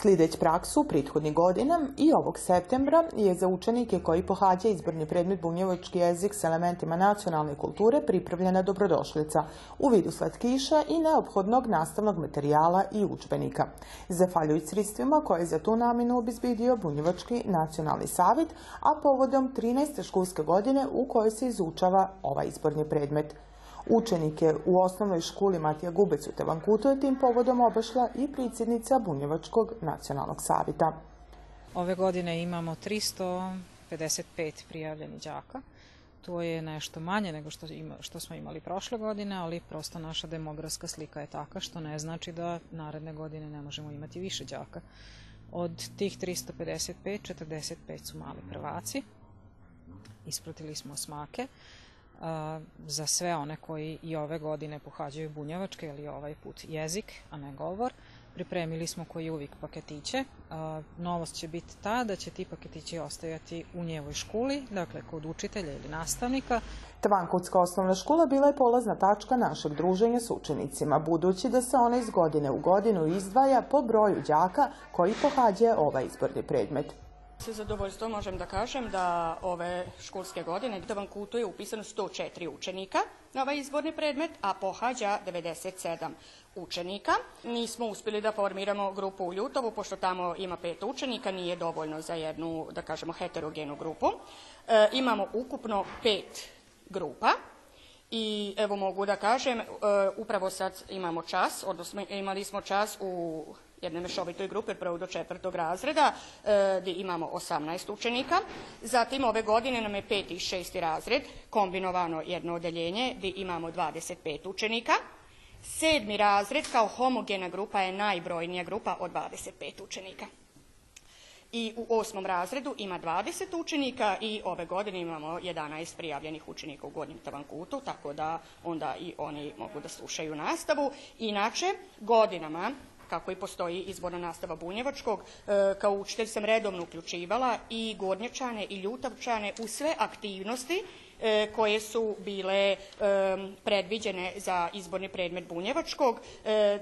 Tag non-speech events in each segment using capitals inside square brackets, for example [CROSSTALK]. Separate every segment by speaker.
Speaker 1: Slideć praksu prethodnih godina i ovog septembra je za učenike koji pohađaju izborni predmet bunjevački jezik s elementima nacionalne kulture pripravljena dobrodošlica u vidu slatkiša i neophodnog nastavnog materijala i učbenika. Zahvaljujući sredstvima koje je za tu namjenu obizbedio Bunjevački nacionalni savjet, a povodom 13. školske godine u kojoj se izučava ovaj izborni predmet. Učenike u osnovnoj školi Matija Gubec u Tevankutu je tim povodom obašla i predsjednica Bunjevačkog nacionalnog savjeta.
Speaker 2: Ove godine imamo 355 prijavljenih đaka. To je nešto manje nego što, smo imali prošle godine, ali prosto naša demografska slika je taka što ne znači da naredne godine ne možemo imati više đaka. Od tih 355, 45 su mali prvaci. Ispratili smo smake za sve one koji i ove godine pohađaju bunjevačke ili ovaj put jezik, a ne govor. Pripremili smo koji uvijek paketiće. Novost će biti ta da će ti paketići ostajati u njevoj školi, dakle kod učitelja ili nastavnika.
Speaker 1: Tvankutska osnovna škola bila je polazna tačka našeg druženja s učenicima, budući da se ona iz godine u godinu izdvaja po broju đaka koji pohađa ovaj izborni predmet.
Speaker 3: Sa zadovoljstvom možem da kažem da ove školske godine u Kutu je upisano 104 učenika na ovaj izborni predmet, a pohađa 97 učenika. Nismo uspjeli da formiramo grupu u Ljutovu, pošto tamo ima pet učenika, nije dovoljno za jednu, da kažemo, heterogenu grupu. E, imamo ukupno pet grupa i evo mogu da kažem, e, upravo sad imamo čas, odnosno imali smo čas u jedne mešovitoj grupe prvog do četvrtog razreda gdje imamo 18 učenika. Zatim ove godine nam je peti i šesti razred, kombinovano jedno odeljenje gdje imamo 25 učenika. Sedmi razred kao homogena grupa je najbrojnija grupa od 25 učenika. I u osmom razredu ima 20 učenika i ove godine imamo 11 prijavljenih učenika u Gornjem Tavankutu, tako da onda i oni mogu da slušaju nastavu. Inače, godinama kako i postoji izborna nastava Bunjevačkog, e, kao učitelj sam redovno uključivala i Gornječane i Ljutavčane u sve aktivnosti e, koje su bile e, predviđene za izborni predmet Bunjevačkog,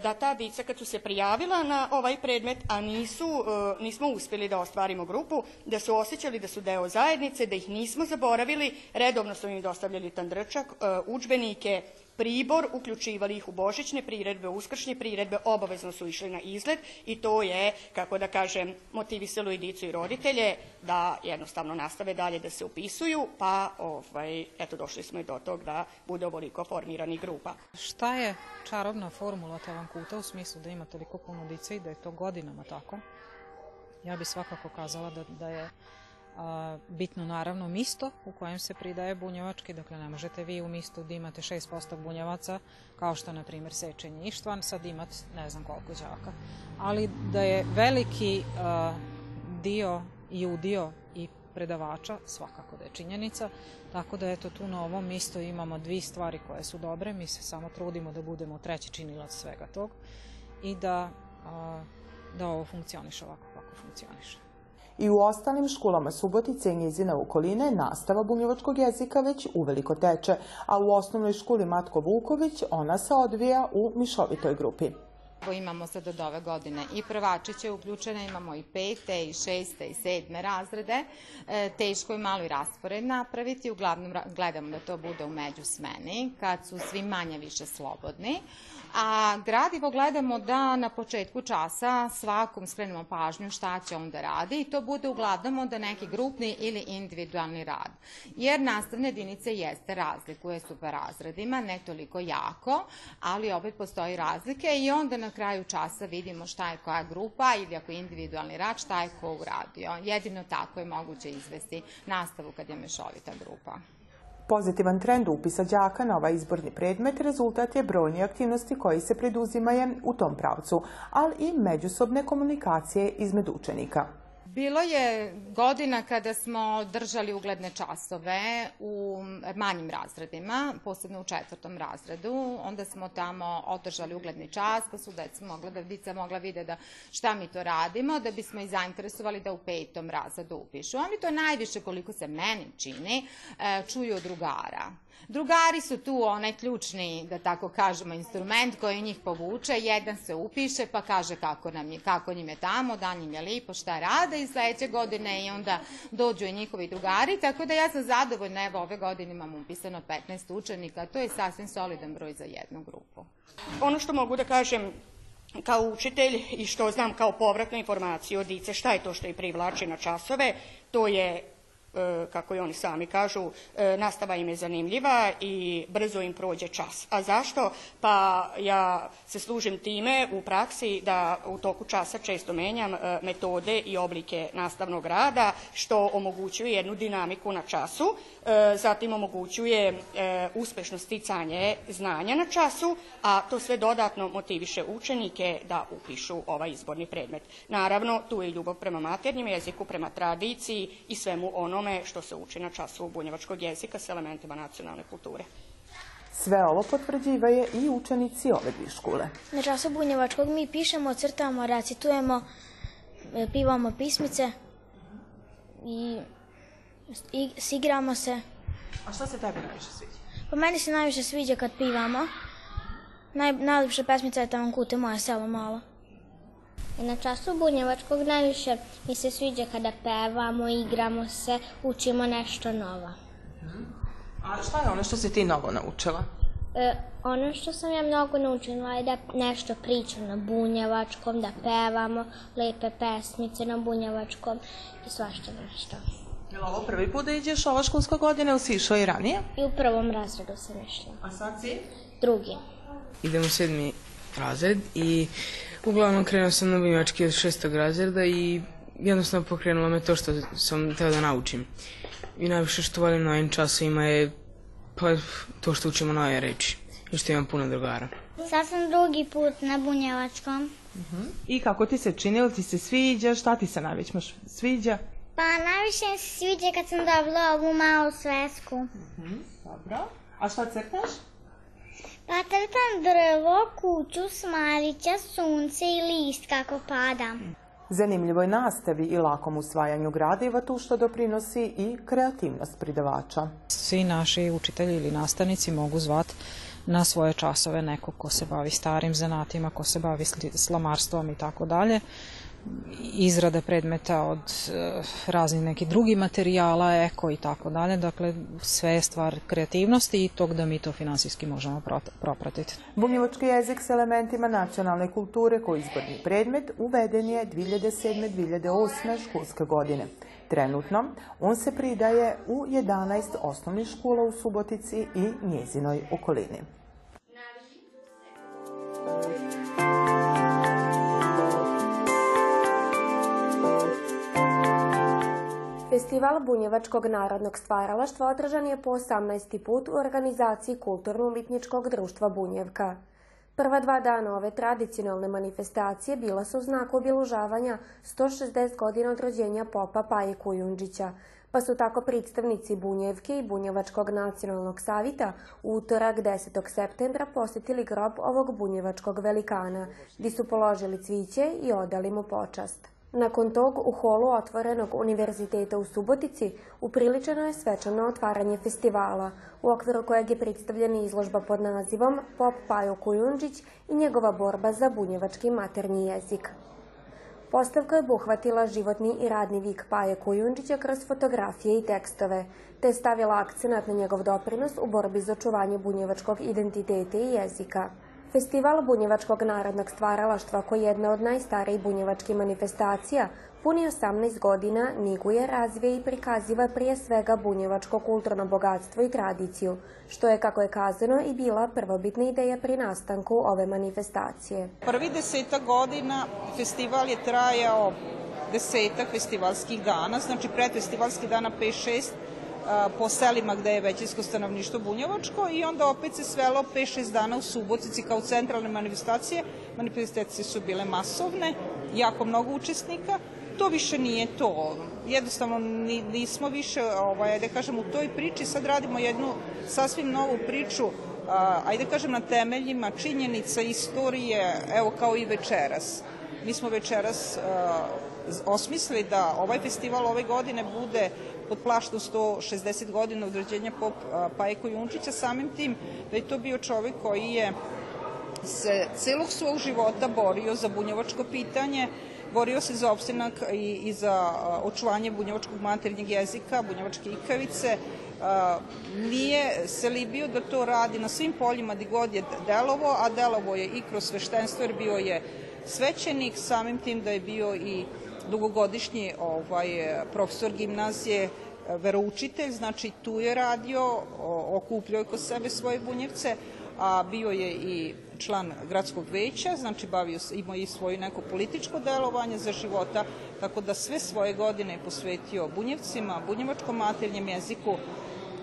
Speaker 3: da ta dica kad su se prijavila na ovaj predmet, a nisu, nismo uspjeli da ostvarimo grupu, da su osjećali da su deo zajednice, da ih nismo zaboravili, redovno su im dostavljali tandrčak, učbenike, pribor, uključivali ih u božićne priredbe, uskršnje priredbe, obavezno su išli na izlet i to je, kako da kažem, motivisalo i dicu i roditelje da jednostavno nastave dalje da se upisuju, pa ovaj, eto došli smo i do tog da bude ovoliko formiranih grupa.
Speaker 2: Šta je čarobna formula Tavankuta u smislu da ima toliko puno dice i da je to godinama tako? Ja bi svakako kazala da, da je bitno naravno misto u kojem se pridaje bunjevački, dakle ne možete vi u mistu da imate 6% bunjevaca, kao što na primjer Sečenje Ištvan, sad imat ne znam koliko đaka. Ali da je veliki dio i udio i predavača, svakako da je činjenica, tako da eto tu na ovom mistu imamo dvi stvari koje su dobre, mi se samo trudimo da budemo treći činilac svega tog i da, da ovo funkcioniše ovako kako funkcioniše.
Speaker 1: I u ostalim školama Subotice i njezina okoline nastava bunjevačkog jezika već uveliko teče, a u osnovnoj školi Matko Vuković ona se odvija u mišovitoj grupi.
Speaker 4: Imamo sad od ove godine i prvačiće uključene, imamo i pete, i šeste, i sedme razrede. E, teško je malo i raspored napraviti, uglavnom gledamo da to bude u međusmeni, kad su svi manje više slobodni. A gradivo gledamo da na početku časa svakom skrenemo pažnju šta će on da radi i to bude uglavnom onda neki grupni ili individualni rad. Jer nastavne jedinice jeste razlikuje su po razredima, ne toliko jako, ali opet postoji razlike i onda na kraju časa vidimo šta je koja grupa ili ako je individualni rad, šta je ko uradio. Jedino tako je moguće izvesti nastavu kad je mešovita grupa.
Speaker 1: Pozitivan trend upisa đaka na ovaj izborni predmet rezultat je brojni aktivnosti koji se preduzimaju u tom pravcu, ali i međusobne komunikacije između učenika.
Speaker 4: Bilo je godina kada smo držali ugledne časove u manjim razredima, posebno u četvrtom razredu. Onda smo tamo održali ugledni čas, pa su deca mogla da dica mogla vide da šta mi to radimo, da bismo ih zainteresovali da u petom razredu upišu. Oni to najviše, koliko se meni čini, e, čuju od drugara. Drugari su tu onaj ključni, da tako kažemo, instrument koji njih povuče. Jedan se upiše pa kaže kako, nam je, kako njim je tamo, da njim je lipo, šta rade i sledeće godine i onda dođu i njihovi drugari. Tako da ja sam zadovoljna, evo ove godine imam upisano 15 učenika, to je sasvim solidan broj za jednu grupu.
Speaker 3: Ono što mogu da kažem kao učitelj i što znam kao povratnu informaciju od dice šta je to što ih privlači na časove, to je kako i oni sami kažu, e, nastava im je zanimljiva i brzo im prođe čas. A zašto? Pa ja se služim time u praksi da u toku časa često menjam e, metode i oblike nastavnog rada, što omogućuje jednu dinamiku na času, zatim omogućuje uspešno sticanje znanja na času, a to sve dodatno motiviše učenike da upišu ovaj izborni predmet. Naravno, tu je ljubav prema maternjem jeziku, prema tradiciji i svemu onome što se uči na času bunjevačkog jezika s elementima nacionalne kulture.
Speaker 1: Sve ovo potvrđivaju i učenici ove dvije škole.
Speaker 5: Na času bunjevačkog mi pišemo, crtamo, recitujemo, e, pivamo pismice i, i sigramo se.
Speaker 1: A šta se tebi najviše sviđa?
Speaker 5: Pa meni se najviše sviđa kad pivamo. Naj, najljepša pesmica je tamo kute moje selo malo.
Speaker 6: I na času bunjevačkog najviše mi se sviđa kada pevamo, igramo se, učimo nešto novo.
Speaker 1: A šta je ono što si ti novo naučila?
Speaker 6: E, ono što sam ja mnogo naučila je da nešto pričam na bunjevačkom, da pevamo lepe pesmice na bunjevačkom i svašta nešto.
Speaker 1: Je li ovo prvi put da iđeš ova školska godina ili si išla i ranije?
Speaker 6: I u prvom razredu sam išla.
Speaker 1: A sad si?
Speaker 6: Drugi.
Speaker 7: Idem u sedmi razred i uglavnom krenuo sam na bunjevački od šestog razreda i jednostavno pokrenulo me to što sam teo da naučim. I najviše što volim na ovim časovima je pa to što učimo nove reči i što imam puno drugara.
Speaker 8: Sad sam drugi put na bunjevačkom.
Speaker 1: Uh -huh. I kako ti se čini, ili ti se sviđa, šta ti se najveć sviđa?
Speaker 8: Pa najviše mi se sviđa kad sam dobila ovu malu svesku. Uh
Speaker 1: -huh. Dobro. A šta crtaš?
Speaker 8: Pa trtam drvo, kuću, smalića, sunce i list kako pada.
Speaker 1: Zanimljivoj nastavi i lakom usvajanju gradiva tu što doprinosi i kreativnost pridavača.
Speaker 2: Svi naši učitelji ili nastavnici mogu zvati na svoje časove nekog ko se bavi starim zanatima, ko se bavi slamarstvom i tako dalje izrade predmeta od e, raznih nekih drugih materijala, eko i tako dalje. Dakle, sve je stvar kreativnosti i tog da mi to finansijski možemo propratiti.
Speaker 1: Bunjevački jezik s elementima nacionalne kulture koji izborni predmet uveden je 2007-2008. školske godine. Trenutno on se pridaje u 11 osnovnih škola u Subotici i njezinoj okolini.
Speaker 9: Festival Bunjevačkog narodnog stvaralaštva održan je po 18. put u organizaciji Kulturno-umitničkog društva Bunjevka. Prva dva dana ove tradicionalne manifestacije bila su znak obilužavanja 160 godina od rođenja popa Paje Kujundžića, pa su tako predstavnici Bunjevke i Bunjevačkog nacionalnog savita utorak 10. septembra posetili grob ovog bunjevačkog velikana, gdje su položili cviće i odali mu počast. Nakon tog, u holu otvorenog univerziteta u Subotici upriličeno je svečano otvaranje festivala, u okviru kojeg je predstavljena izložba pod nazivom Pop Pajo Kujundžić i njegova borba za bunjevački maternji jezik. Postavka je obuhvatila životni i radni vik Paje Kujundžića kroz fotografije i tekstove, te je stavila akcenat na njegov doprinos u borbi za očuvanje bunjevačkog identiteta i jezika. Festival bunjevačkog narodnog stvaralaštva, koji je jedna od najstarijih bunjevačkih manifestacija, puni 18 godina, niguje, razvije i prikaziva prije svega bunjevačko kulturno bogatstvo i tradiciju, što je, kako je kazano, i bila prvobitna ideja pri nastanku ove manifestacije.
Speaker 10: Prvi desetak godina festival je trajao desetak festivalskih dana, znači predfestivalskih dana 5-6, po selima gde je većinsko stanovništvo bunjevačko i onda opet se svelo 5-6 dana u Subotici kao centralne manifestacije. Manifestacije su bile masovne, jako mnogo učesnika to više nije to. Jednostavno nismo više, ovaj, da kažem, u toj priči sad radimo jednu sasvim novu priču, ajde kažem na temeljima činjenica istorije, evo kao i večeras. Mi smo večeras a, osmislili da ovaj festival ove godine bude pod plaštom 160 godina od rođenja pop Pajko Junčića, samim tim da je to bio čovek koji je se celog svog života borio za bunjevačko pitanje, borio se za opstanak i, i za očuvanje bunjevačkog maternjeg jezika, bunjevačke ikavice, nije se libio da to radi na svim poljima gde god je delovo, a delovo je i kroz sveštenstvo jer bio je svećenik, samim tim da je bio i dugogodišnji ovaj, profesor gimnazije, veroučitelj, znači tu je radio, okupljao je kod sebe svoje bunjevce, a bio je i član gradskog veća, znači bavio se, imao i svoje neko političko delovanje za života, tako da sve svoje godine je posvetio bunjevcima, bunjevačkom maternjem jeziku,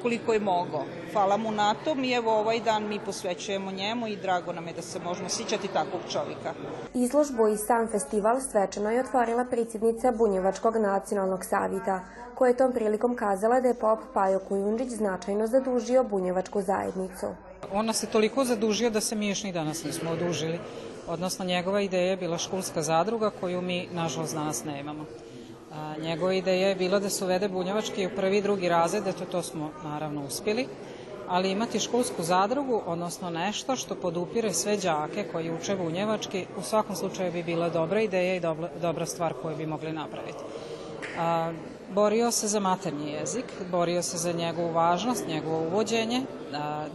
Speaker 10: koliko je mogao. Hvala mu na tom i evo ovaj dan mi posvećujemo njemu i drago nam je da se možemo sićati takvog čovjeka.
Speaker 9: Izložbu i sam festival svečano je otvorila predsjednica Bunjevačkog nacionalnog savita, koja je tom prilikom kazala da je pop Pajo Kujundžić značajno zadužio Bunjevačku zajednicu.
Speaker 2: Ona se toliko zadužio da se mi još ni danas nismo odužili. Odnosno, njegova ideja je bila školska zadruga koju mi, nažalost, danas nemamo. A, ideja je bila da se uvede bunjevački u prvi i drugi razred, eto to smo naravno uspjeli, ali imati školsku zadrugu, odnosno nešto što podupire sve đake koji uče bunjevački, u svakom slučaju bi bila dobra ideja i dobra, stvar koju bi mogli napraviti. Borio se za maternji jezik, borio se za njegovu važnost, njegovo uvođenje,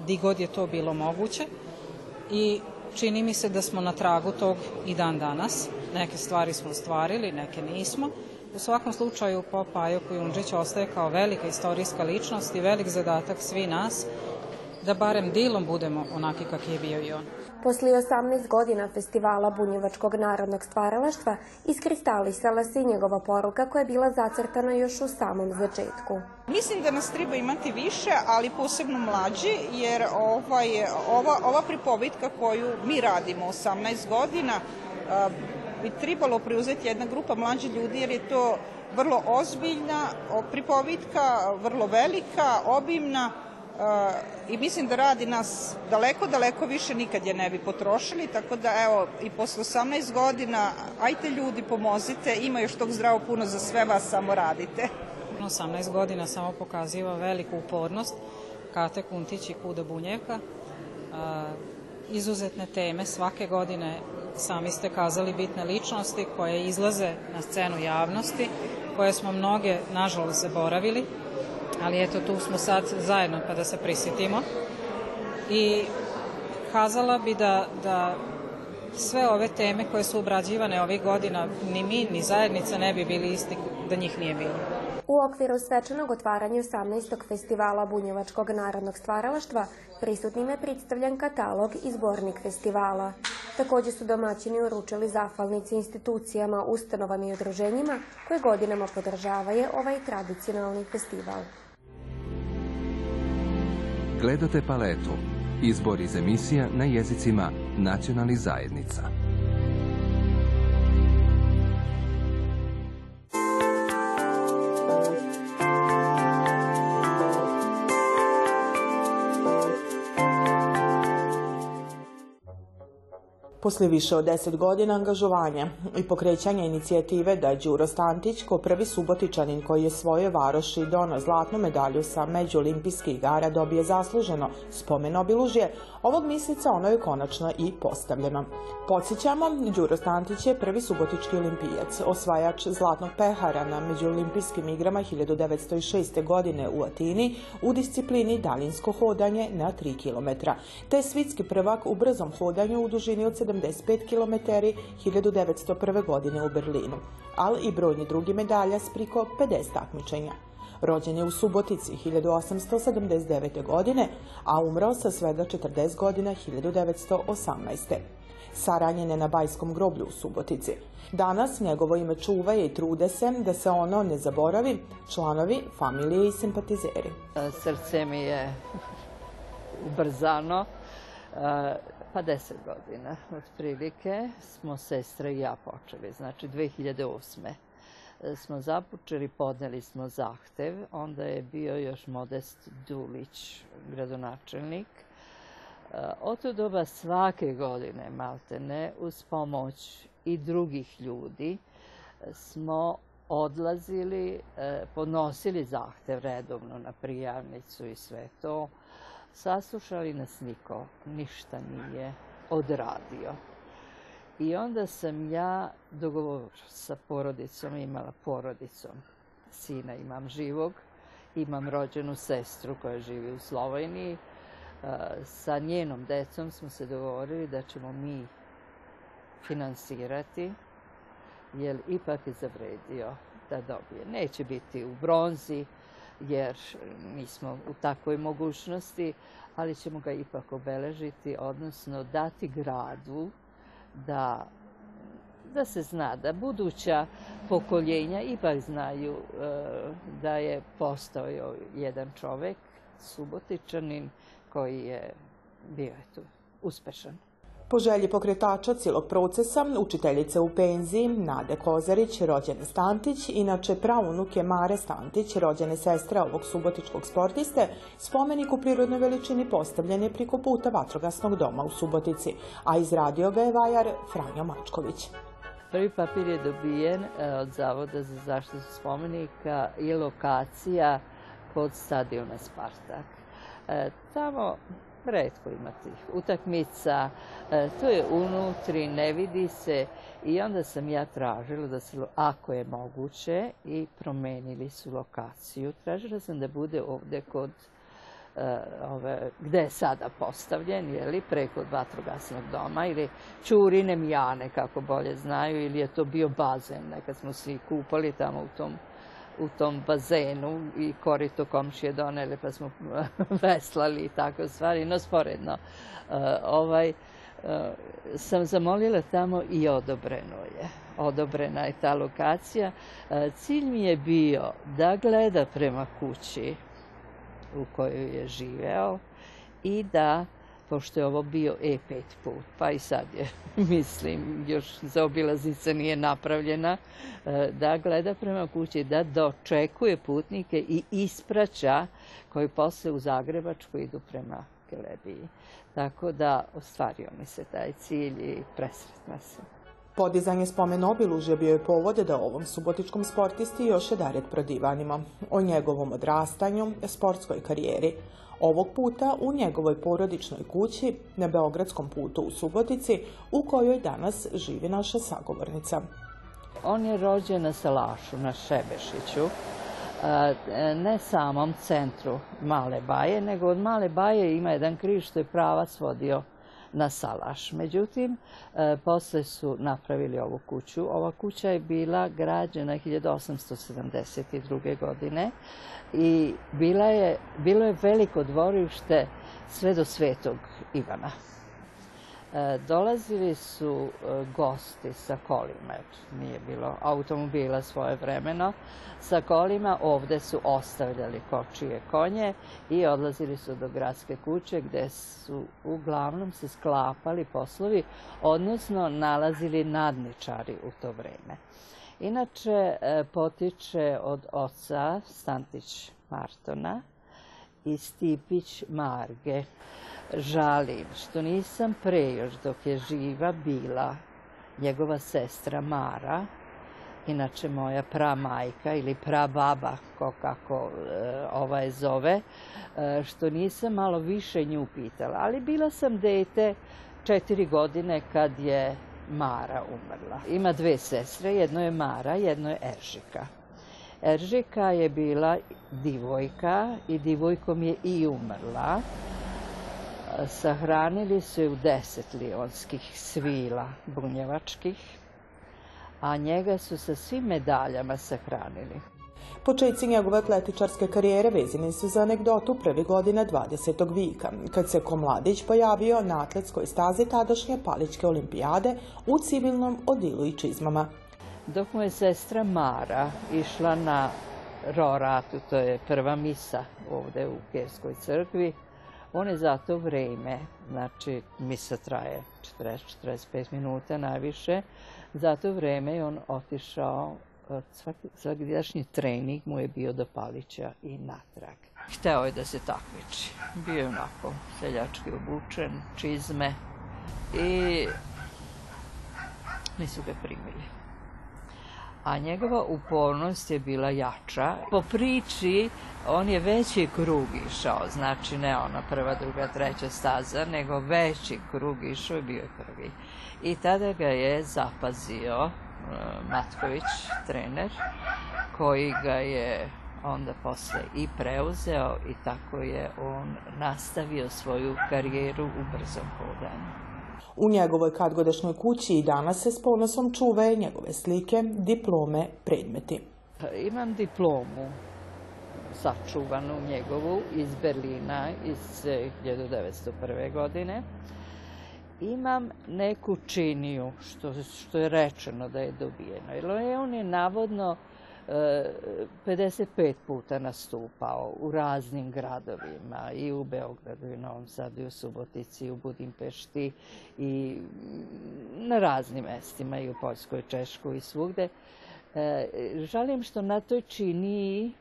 Speaker 2: di god je to bilo moguće i čini mi se da smo na tragu tog i dan danas. Neke stvari smo ostvarili, neke nismo, U svakom slučaju pop Pajo Kujundžić ostaje kao velika istorijska ličnost i velik zadatak svi nas da barem dilom budemo onaki kakvi je bio i on.
Speaker 9: Posle 18 godina festivala Bunjevačkog narodnog stvaralaštva iskristalisala se i njegova poruka koja je bila zacrtana još u samom začetku.
Speaker 10: Mislim da nas treba imati više, ali posebno mlađi, jer ovaj, ova, ova pripovitka koju mi radimo 18 godina bi tribalo preuzeti jedna grupa mlađi ljudi jer je to vrlo ozbiljna pripovitka, vrlo velika, obimna i mislim da radi nas daleko, daleko više nikad je ne bi potrošili, tako da evo i posle 18 godina, ajte ljudi pomozite, ima još tog zdravo puno za sve vas, samo radite.
Speaker 2: 18 godina samo pokaziva veliku upornost Kate Kuntić i Kuda Bunjevka. Izuzetne teme svake godine sami ste kazali bitne ličnosti koje izlaze na scenu javnosti, koje smo mnoge, nažalost, zaboravili, ali eto, tu smo sad zajedno kada se prisjetimo. I kazala bi da, da sve ove teme koje su obrađivane ovih godina, ni mi, ni zajednica ne bi bili isti da njih nije bilo.
Speaker 9: U okviru svečanog otvaranja 18. festivala Bunjevačkog narodnog stvaralaštva prisutnim je predstavljen katalog i zbornik festivala. Takođe su domaćini uručili zahvalnice institucijama, ustanovama i udruženjima koje godinama podržavaju ovaj tradicionalni festival.
Speaker 11: Gledate paletu. Izbor iz emisija na jezicima nacionalnih zajednica.
Speaker 1: Posle više od 10 godina angažovanja i pokrećanja inicijative da Đuro Stantić, ko prvi subotičanin koji je svoje varoši dono zlatnu medalju sa međuolimpijskih igara dobije zasluženo spomen obilužje, ovog mjeseca ono je konačno i postavljeno. Podsjećamo, Đuro Stantić je prvi subotički olimpijac, osvajač zlatnog pehara na međuolimpijskim igrama 1906. godine u Atini u disciplini daljinsko hodanje na 3 km, te svitski prvak u brzom hodanju u dužini od 75 km 1901. godine u Berlinu, ali i brojni drugi medalja s priko 50 takmičenja. Rođen je u Subotici 1879. godine, a umrao sa svega 40 godina 1918. Saranjen je na Bajskom groblju u Subotici. Danas njegovo ime čuvaje i trude se da se ono ne zaboravi članovi, familije i simpatizeri.
Speaker 12: Srce mi je ubrzano. Pa deset godina, otprilike, smo sestre i ja počeli, znači 2008. smo započeli, podneli smo zahtev, onda je bio još Modest Dulić, gradonačelnik. Od to doba svake godine, maltene, uz pomoć i drugih ljudi, smo odlazili, podnosili zahtev redovno na prijavnicu i sve to. Saslušali nas niko, ništa nije odradio. I onda sam ja dogovor sa porodicom, imala porodicom. Sina imam živog, imam rođenu sestru koja živi u Sloveniji. Sa njenom decom smo se dogovorili da ćemo mi finansirati, jer ipak je zavredio da dobije. Neće biti u bronzi, jer nismo u takvoj mogućnosti, ali ćemo ga ipak obeležiti, odnosno dati gradu da, da se zna, da buduća pokoljenja ipak znaju e, da je postao jedan čovek, subotičanin, koji je bio tu uspešan.
Speaker 1: Po želji pokretača cijelog procesa, učiteljice u penziji Nade Kozarić, rođene Stantić, inače praunuke Mare Stantić, rođene sestre ovog subotičkog sportiste, spomenik u prirodnoj veličini postavljen je priko puta Vatrogasnog doma u Subotici, a izradio ga je vajar Franjo Mačković.
Speaker 12: Prvi papir je dobijen e, od Zavoda za zaštitu spomenika i lokacija kod stadiona Spartak. E, tamo redko ima tih utakmica, e, to je unutri, ne vidi se i onda sam ja tražila da se, ako je moguće, i promenili su lokaciju. Tražila sam da bude ovde kod e, ove, gde je sada postavljen, je li, preko vatrogasnog doma ili Čurine Mijane, kako bolje znaju, ili je to bio bazen, nekad smo svi kupali tamo u tom u tom bazenu i korito komšije donele pa smo [LAUGHS] veslali i tako stvari, no sporedno. Uh, ovaj, uh, sam zamolila tamo i odobreno je. Odobrena je ta lokacija. Uh, cilj mi je bio da gleda prema kući u kojoj je živeo i da pošto je ovo bio E5 put, pa i sad je, [LAUGHS] mislim, još zaobilaznica nije napravljena, e, da gleda prema kući, da dočekuje putnike i ispraća koji posle u Zagrebačku idu prema Kelebiji. Tako da ostvario mi se taj cilj i presretna sam.
Speaker 1: Podizanje spomen obilužja bio je povod da ovom subotičkom sportisti još je daret prodivanima. O njegovom odrastanju, sportskoj karijeri, Ovog puta u njegovoj porodičnoj kući na Beogradskom putu u Subotici u kojoj danas živi naša sagovornica.
Speaker 12: On je rođen na Salašu, na Šebešiću, ne samom centru Male Baje, nego od Male Baje ima jedan križ što je pravac vodio na Salaš. Međutim, posle su napravili ovu kuću. Ova kuća je bila građena 1872. godine i bila je, bilo je veliko dvorište sve do Svetog Ivana. E, dolazili su e, gosti sa kolima, nije bilo automobila svoje vremeno, sa kolima ovde su ostavljali kočije konje i odlazili su do gradske kuće gde su uglavnom se sklapali poslovi, odnosno nalazili nadničari u to vreme. Inače, e, potiče od oca Stantić Martona i Stipić Marge. Žalim što nisam pre još dok je živa bila njegova sestra Mara, inače moja pramajka ili prababa, ko kako e, ovaj zove, e, što nisam malo više nju pitala. Ali bila sam dete četiri godine kad je Mara umrla. Ima dve sestre, jedno je Mara, jedno je Eržika. Eržika je bila divojka i divojkom je i umrla. Sahranili su je u deset lionskih svila bunjevačkih, a njega su sa svim medaljama sahranili.
Speaker 1: Početci njegove atletičarske karijere vezani su za anegdotu prvi godina 20. vika, kad se ko mladić pojavio na atletskoj stazi tadašnje Paličke olimpijade u civilnom odilu i čizmama.
Speaker 12: Dok mu je sestra Mara išla na Roratu, to je prva misa ovde u Kerskoj crkvi, on je za to vreme, znači misa traje 40-45 minuta najviše, za to vreme je on otišao svakidašnji trening mu je bio do Palića i natrag. Hteo je da se takmiči. Bio je onako seljački obučen, čizme i nisu ga primili. A njegova upornost je bila jača. Po priči on je veći krug išao, znači ne ona prva, druga, treća staza, nego veći krug išao i bio je prvi. I tada ga je zapazio e, Matković, trener, koji ga je onda posle i preuzeo i tako je on nastavio svoju karijeru u brzom hodanju.
Speaker 1: U njegovoj kadgodašnjoj kući i danas se s ponosom čuvaju njegove slike, diplome, predmeti.
Speaker 12: Imam diplomu sačuvanu njegovu iz Berlina iz 1901. godine. Imam neku činiju, što, što je rečeno da je dobijeno. Jer on je navodno 55 puta nastupao u raznim gradovima i u Beogradu i Novom Sadu i u Subotici i u Budimpešti i na raznim mestima i u Poljskoj, Češkoj i svugde. E, žalim što na toj činiji,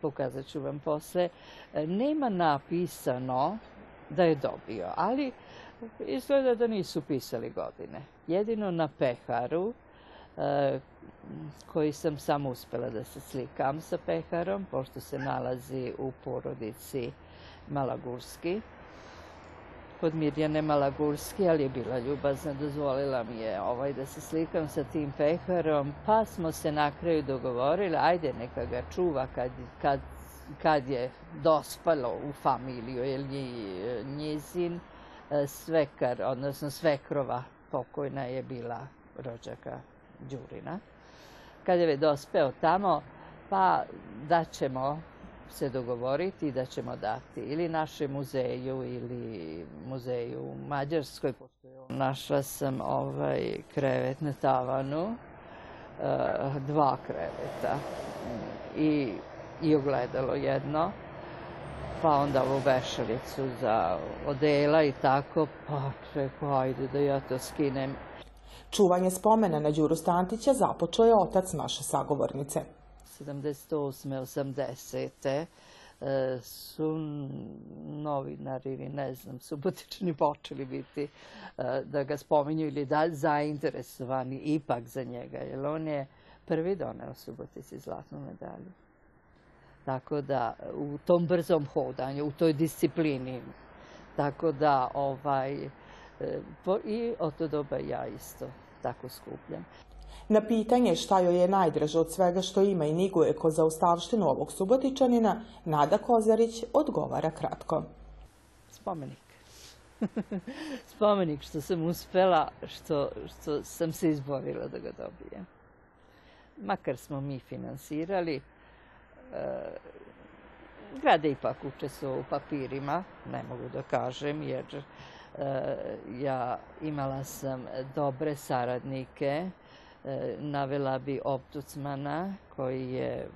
Speaker 12: pokazat ću vam posle, nema napisano da je dobio, ali izgleda da nisu pisali godine. Jedino na peharu koji sam samo uspela da se slikam sa peharom, pošto se nalazi u porodici Malagurski. Kod Mirjane Malagurski, ali je bila ljubazna, dozvolila mi je ovaj da se slikam sa tim peharom, pa smo se na kraju dogovorili, ajde neka ga čuva kad, kad, kad je dospalo u familiju, jer njezin e, svekar, odnosno svekrova pokojna je bila rođaka Đurina kad je dospeo tamo, pa da ćemo se dogovoriti da ćemo dati ili našem muzeju ili muzeju u Mađarskoj. Našla sam ovaj krevet na tavanu, eh, dva kreveta i, i ogledalo jedno, pa onda ovu vešalicu za odela i tako, pa rekao, ajde da ja to skinem
Speaker 1: Čuvanje spomena na Đuru Stantića započeo je otac naše sagovornice.
Speaker 12: 78. 80. E, su novinari ili ne znam, subotični počeli biti e, da ga spominju ili da zainteresovani ipak za njega, jer on je prvi doneo Subotici zlatnu medalju. Tako da u tom brzom hodanju, u toj disciplini, tako da ovaj, I od to doba ja isto tako skupljam.
Speaker 1: Na pitanje šta joj je najdraže od svega što ima i niguje ko zaustavštinu ovog subotičanina, Nada Kozarić odgovara kratko.
Speaker 12: Spomenik. [LAUGHS] Spomenik što sam uspela, što, što sam se izborila da ga dobijem. Makar smo mi finansirali, e, grad je ipak učestvovao u papirima, ne mogu da kažem, jer E, ja imala sam dobre saradnike, e, navela bi Optucmana koji je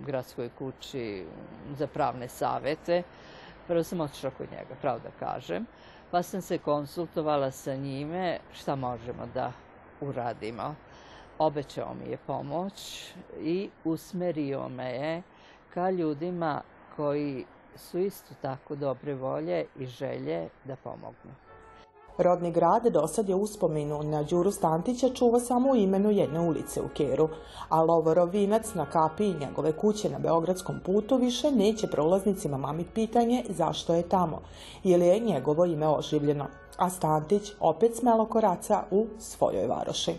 Speaker 12: u gradskoj kući za pravne savete. Prvo sam otišla kod njega, pravo da kažem, pa sam se konsultovala sa njime šta možemo da uradimo. Obećao mi je pomoć i usmerio me je ka ljudima koji su isto tako dobre volje i želje da pomognu.
Speaker 1: Rodni grad do sad je uspomenu na Đuru Stantića čuva samo u imenu jedne ulice u Keru, a Lovorovinac na kapi i njegove kuće na Beogradskom putu više neće prolaznicima mamit pitanje zašto je tamo, jer je njegovo ime oživljeno, a Stantić opet smelo koraca u svojoj varoši.